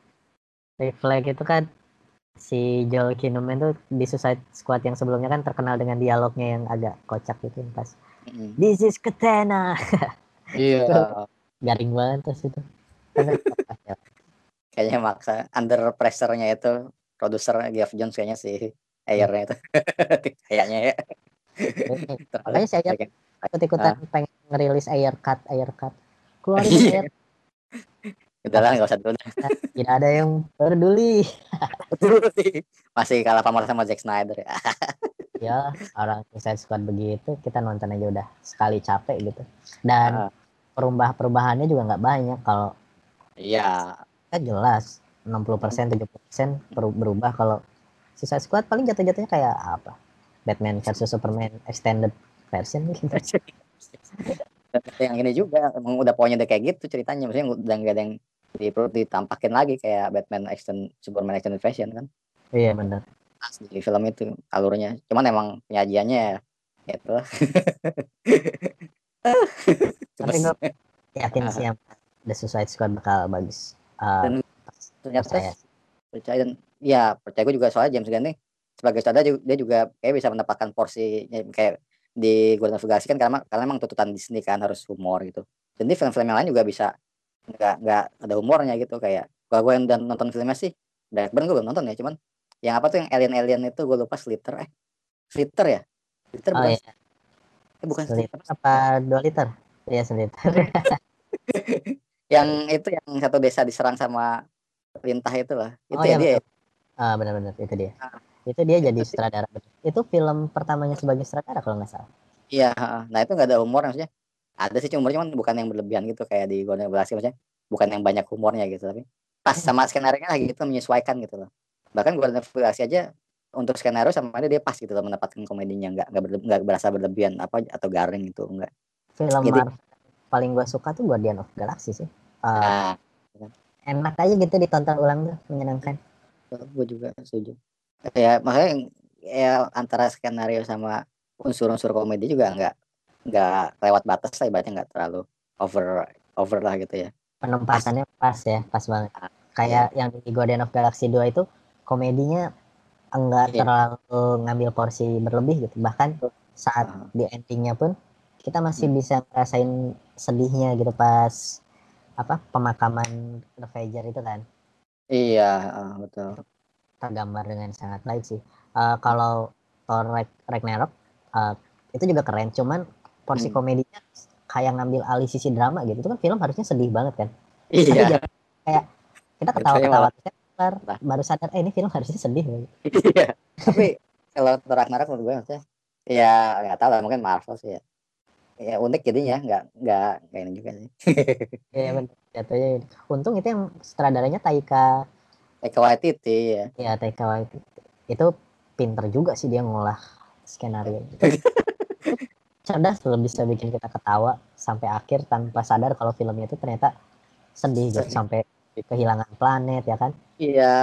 Rick Flag itu kan si Joel Kinnaman tuh di Suicide Squad yang sebelumnya kan terkenal dengan dialognya yang agak kocak gitu pas Mm-mm. This is Katana Iya. garing banget terus itu Kayaknya maksa under pressure-nya itu produser Geoff Jones kayaknya sih Ayer-nya itu. kayaknya ya. makanya saya Terlalu- ikut-ikutan pengen ngerilis air cut air cut keluarin Iya. air Udah lah nggak usah dulu. tidak ada yang peduli Masih kalah pamor sama Zack Snyder ya. ya orang Suicide Squad begitu kita nonton aja udah sekali capek gitu dan Ah. perubah perubahannya juga nggak banyak kalau Iya. kan jelas 60% 70% peru- berubah kalau Suicide Squad paling jatuh-jatuhnya kayak apa Batman versus Superman extended version gitu yang ini juga emang udah pokoknya udah kayak gitu ceritanya maksudnya udah nggak ada yang di, ditampakin lagi kayak Batman action Superman extended version kan? Iya bener Pas di film itu alurnya. Cuman emang penyajiannya ya itu lah. Tapi gue yakin sih yang The Suicide Squad bakal bagus. Uh, Dan- ternyata Percaya. percaya dan ya percaya gue juga soalnya James Gunn nih sebagai ju- dia juga kayak bisa mendapatkan porsi kayak di Guardian of the Galaxy kan karena karena emang tuntutan Disney kan harus humor gitu. Dan di film-film yang lain juga bisa nggak nggak ada humornya gitu kayak kalau gue yang dan nonton filmnya sih Blackburn gue belum nonton ya cuman yang apa tuh yang alien alien itu gue lupa Slither eh Slither ya Slither Oh bukan iya, eh, bukan Slither apa dua liter? Iya seliter. yang itu yang satu desa diserang sama lintah itu lah itu Oh ya iya dia ya? Ah benar-benar itu dia. Ah. Itu dia jadi sutradara. Itu film pertamanya sebagai sutradara kalau nggak salah. Iya, nah itu nggak ada humor maksudnya. Ada sih humor cuman bukan yang berlebihan gitu kayak di the Galaxy maksudnya. Bukan yang banyak humornya gitu tapi pas sama skenario lah gitu menyesuaikan gitu loh. Bahkan the Galaxy aja untuk skenario sama dia dia pas gitu loh mendapatkan komedinya nggak nggak berle- nggak berasa berlebihan apa atau garing gitu enggak. Film Jadi- paling gue suka tuh Guardian of Galaxy sih. Ah, Nah, enak aja gitu ditonton ulang tuh menyenangkan. gue juga setuju. Ya makanya yang- ya antara skenario sama unsur-unsur komedi juga nggak nggak lewat batas lah ibaratnya nggak terlalu over over lah gitu ya. Penempatannya pas ya, pas banget. Ah, Kayak yang di Guardian of the Galaxy 2 itu komedinya enggak Iya. terlalu ngambil porsi berlebih gitu. Bahkan saat Ah. di endingnya pun kita masih Hmm. bisa ngerasain sedihnya gitu pas apa pemakaman Ravager itu kan Iya, heeh, betul. tergambar dengan sangat baik sih. Eh, kalau Thor Rag- Ragnarok eh, itu juga keren, cuman porsi Hmm. komedinya kayak ngambil alih sisi drama gitu. Itu kan film harusnya sedih banget kan. Tapi Iya. jadi kayak kita terus baru, Nah. baru sadar eh ini film harusnya sedih. Iya. Tapi kalau Thor Ragnarok menurut gue maksudnya ya nggak tahu lah mungkin Marvel sih ya. Ya unik jadinya nggak nggak nggak ini juga sih. Iya benar. Jatuhnya untung itu yang sutradaranya Taika Taika Waititi ya. ya Taika Waititi. Itu pinter juga sih dia ngolah skenario. Cerdas loh bisa bikin kita ketawa sampai akhir tanpa sadar kalau filmnya itu ternyata sedih gitu sampai kehilangan planet ya kan. Iya,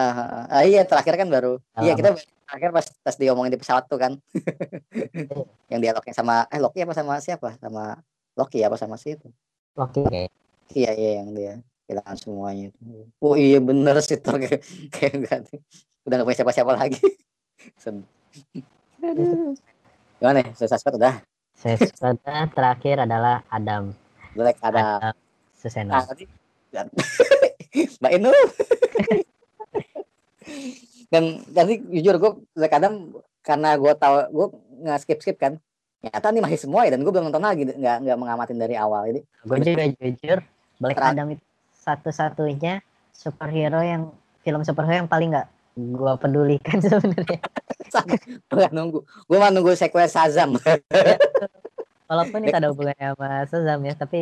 ah, iya terakhir kan baru. Iya kita terakhir pas pas diomongin di pesawat tuh kan. yang dialognya sama eh Loki apa sama siapa? Sama Loki apa sama si itu? Oke oke. Iya iya yang dia kehilangan semuanya itu. Oh iya bener sih Thor kayak kayak enggak udah nggak punya siapa-siapa lagi. Sedih. Aduh. Gimana nih? Suspect udah. Sesuatu terakhir adalah Adam. Black ada Adam Suseno. Ah, tadi Mbak Inul. dan tadi jujur gue Black Adam karena gue tahu gue nggak skip skip kan. Ternyata nih masih semua ya dan gue belum nonton lagi nggak nggak mengamatin dari awal jadi Gue juga jujur Black Adam itu satu-satunya superhero yang film superhero yang paling nggak gue pedulikan sebenarnya. gue nunggu gue mau nunggu sequel Shazam Walaupun itu ada hubungannya sama Shazam ya, tapi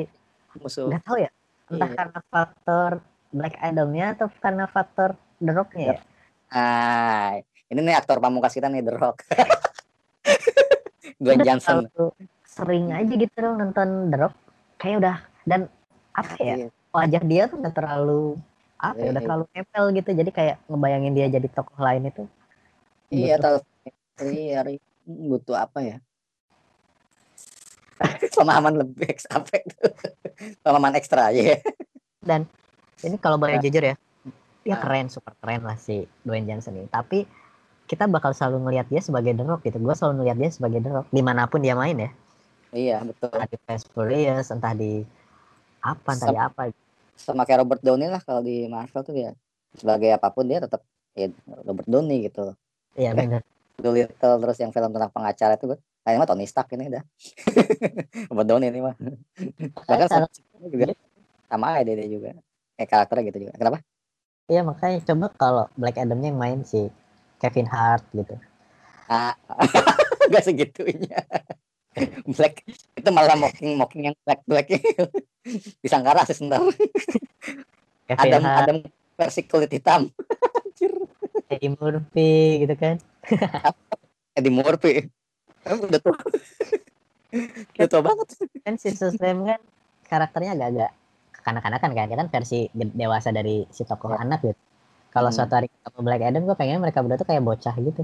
musuh nggak tahu ya. Entah Iya. karena faktor Black Adam-nya atau karena faktor The Rock-nya ya. ah ini nih aktor pamungkas kita nih The Rock Dwayne Johnson sering aja gitu dong nonton The Rock. Kayak udah dan apa ya? Iya. Wajah dia tuh udah terlalu apa ya, udah Iya. terlalu nempel gitu. Jadi kayak ngebayangin dia jadi tokoh lain itu Iya tahu. Iya butuh apa ya? Pemahaman lebih itu? Pemahaman ekstra aja ya. ini kalau boleh Nah. jujur ya dia Nah. keren super keren lah si Dwayne Johnson ini tapi kita bakal selalu ngelihat dia sebagai The Rock gitu gue selalu ngelihat dia sebagai The Rock di mana pun dia main ya Iya betul. entah di Fast Furious entah di apa entah di apa Sama kayak Robert Downey lah kalau di Marvel tuh dia sebagai apa pun dia tetap ya Robert Downey gitu. iya benar Doolittle terus yang film tentang pengacara itu kan. Kayaknya mah Tony Stark ini dah. Robert Downey ini mah. Bahkan sama Kalau- juga sama aja dia, juga. Kayak karakternya gitu juga. Kenapa? iya makanya coba kalau Black Adam-nya yang main si Kevin Hart gitu Ah, gak segitunya. Black itu malah mocking mocking yang black black disangka rasis ntar. Kevin Adam Hart Adam versi kulit hitam. Eddie Murphy gitu kan Eddie Murphy. Udah tua. Udah tua banget. kan si Sam kan karakternya agak-agak kekanak-kanakan kan dia kan versi dewasa dari si tokoh Ya. anak gitu kalau Hmm. suatu hari ketemu Black Adam gue pengen mereka berdua tuh kayak bocah gitu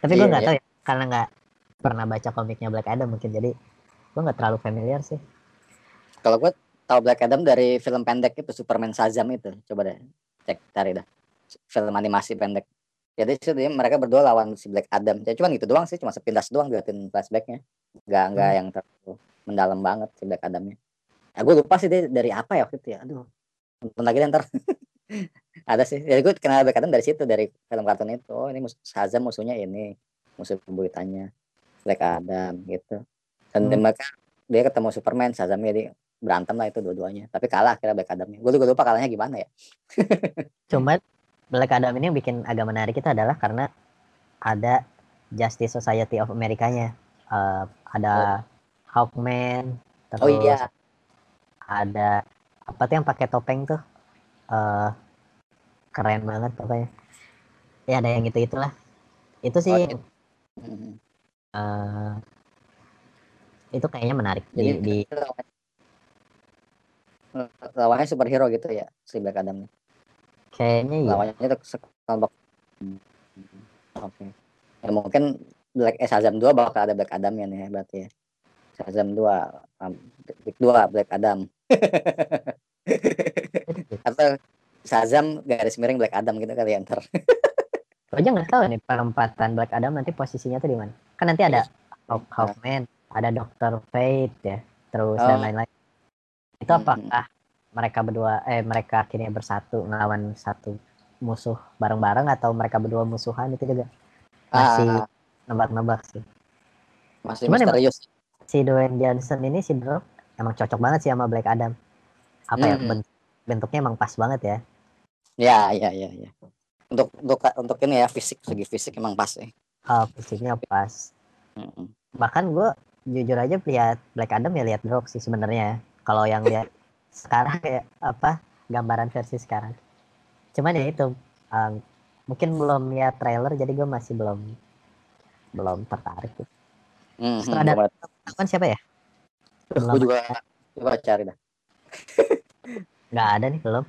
tapi gue Iya, nggak iya. tahu ya karena nggak pernah baca komiknya Black Adam mungkin jadi gue nggak terlalu familiar sih. Kalau gue tahu Black Adam dari film pendek itu Superman Shazam itu. Coba deh. cek cari dah. Film animasi pendek. Jadi itu dia mereka berdua lawan si Black Adam. Ya cuman gitu doang sih cuma sepintas doang diliatin flashbacknya. Nggak nggak Hmm. yang terlalu mendalam banget si Black Adamnya. Ya gue lupa sih dia dari apa ya waktu itu ya. Aduh nonton lagi deh ntar. Ada sih. Jadi gue kenal Black Adam dari situ dari film kartun itu. Oh ini mus Shazam musuhnya ini musuh bebuyutannya Black Adam gitu dan Hmm. mereka dia ketemu Superman Shazam jadi berantem lah itu dua-duanya tapi kalah akhirnya Black Adamnya gue juga lupa kalahnya gimana ya Cuman Black Adam ini yang bikin agak menarik itu adalah karena ada Justice Society of Amerikanya. Eh, ada Hawkman, terus oh iya ada apa tuh yang pakai topeng tuh? eh keren banget pokoknya. Ya ada yang itu itulah. Itu sih Oh, Eh, itu kayaknya menarik jadi di, di lawannya, lawannya superhero gitu ya si Black Adam kayaknya iya. lawannya itu sekelompok. Oke. Ya mungkin Black eh Shazam 2 bakal ada Black Adam ya nih berarti ya. Shazam 2 um, Big 2 Black Adam. Atau Shazam garis miring Black Adam gitu kali ya ntar. Gue aja nggak tahu nih penempatan Black Adam nanti posisinya tuh di mana. Kan nanti ada Hawk, Hawkman, ada Doctor Fate ya, terus dan Oh. lain-lain. Itu Mhm. apakah mereka berdua eh mereka akhirnya bersatu ngelawan satu musuh bareng-bareng atau mereka berdua musuhan itu juga masih Ah, nebak-nebak sih. masih Cuman emang- misterius Si Dwayne Johnson ini si Rock emang cocok banget sih sama Black Adam. Apa ya Mhm. ben- bentuknya emang pas banget ya. ya ya ya ya untuk untuk untuk ini ya fisik segi fisik emang pas ya Oh, fisiknya pas. Bahkan gue jujur aja lihat Black Adam ya lihat Rock sih sebenarnya. Kalau yang lihat sekarang ya apa gambaran versi sekarang. Cuman ya itu um, mungkin belum lihat trailer jadi gue masih belum belum tertarik. Gitu. Sutradara. gua- kan siapa ya? Belum. gua juga coba cari dah. Nggak ada nih belum.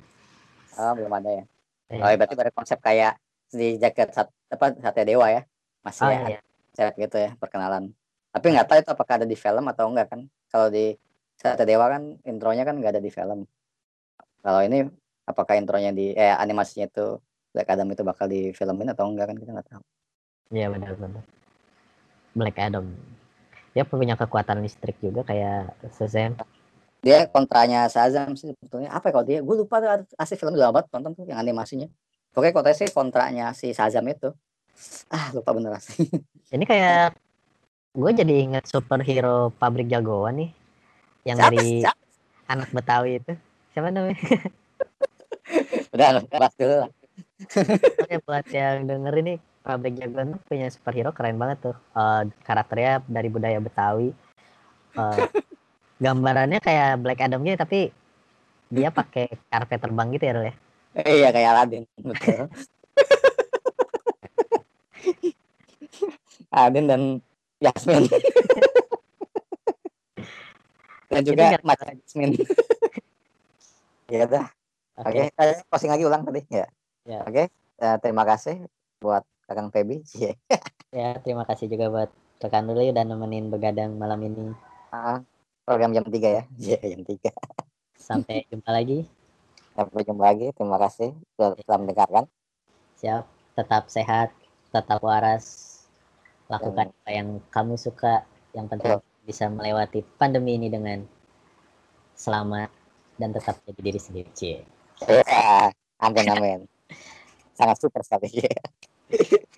Oh, belum ada ya. Iya. oh ya, berarti pada konsep kayak di jaket sat, apa Satya Dewa ya masih oh ya, iya. cewek gitu ya perkenalan. Tapi nggak tahu itu apakah ada di film atau enggak kan. Kalau di Satya Dewa kan intronya kan nggak ada di film. Kalau ini apakah intronya di eh animasinya itu Black Adam itu bakal di filmin atau enggak kan kita nggak tahu. Iya benar benar. Black Adam. Dia punya kekuatan listrik juga kayak Shazam. Dia kontranya Shazam sih sebetulnya. Apa ya kalau dia? Gue lupa tuh asli film udah banget nonton tuh yang animasinya. Pokoknya kontranya sih kontranya si Shazam itu ah lupa bener asli ini kayak gue jadi inget superhero pabrik jagoan nih yang siapa dari siapa? Anak Betawi itu. Siapa namanya? Udah bahas dulu lah. Oke buat yang denger ini pabrik jagoan tuh punya superhero keren banget tuh. Eh, karakternya dari budaya Betawi. Eh, gambarannya kayak Black Adam gitu tapi dia pakai karpet terbang gitu ya Rul ya? Iya kayak Aladin betul Aladin dan Yasmin. Dan juga Maca Yasmin. Ya udah. Oke oke. okay. closing lagi ulang tadi ya? Ya. oke Eh, terima kasih buat kakang Feby. Cie. ya terima kasih juga buat rekan dulu udah nemenin begadang malam ini. Ah, program jam 3 ya? Iya jam 3 sampai jumpa lagi. Sampai jumpa lagi. Terima kasih sudah telah mendengarkan. Siap. Tetap sehat tetap waras lakukan apa yang kamu suka yang penting bisa melewati pandemi ini dengan selamat dan tetap jadi diri sendiri Cie. Ya, amin amin. Sangat super sekali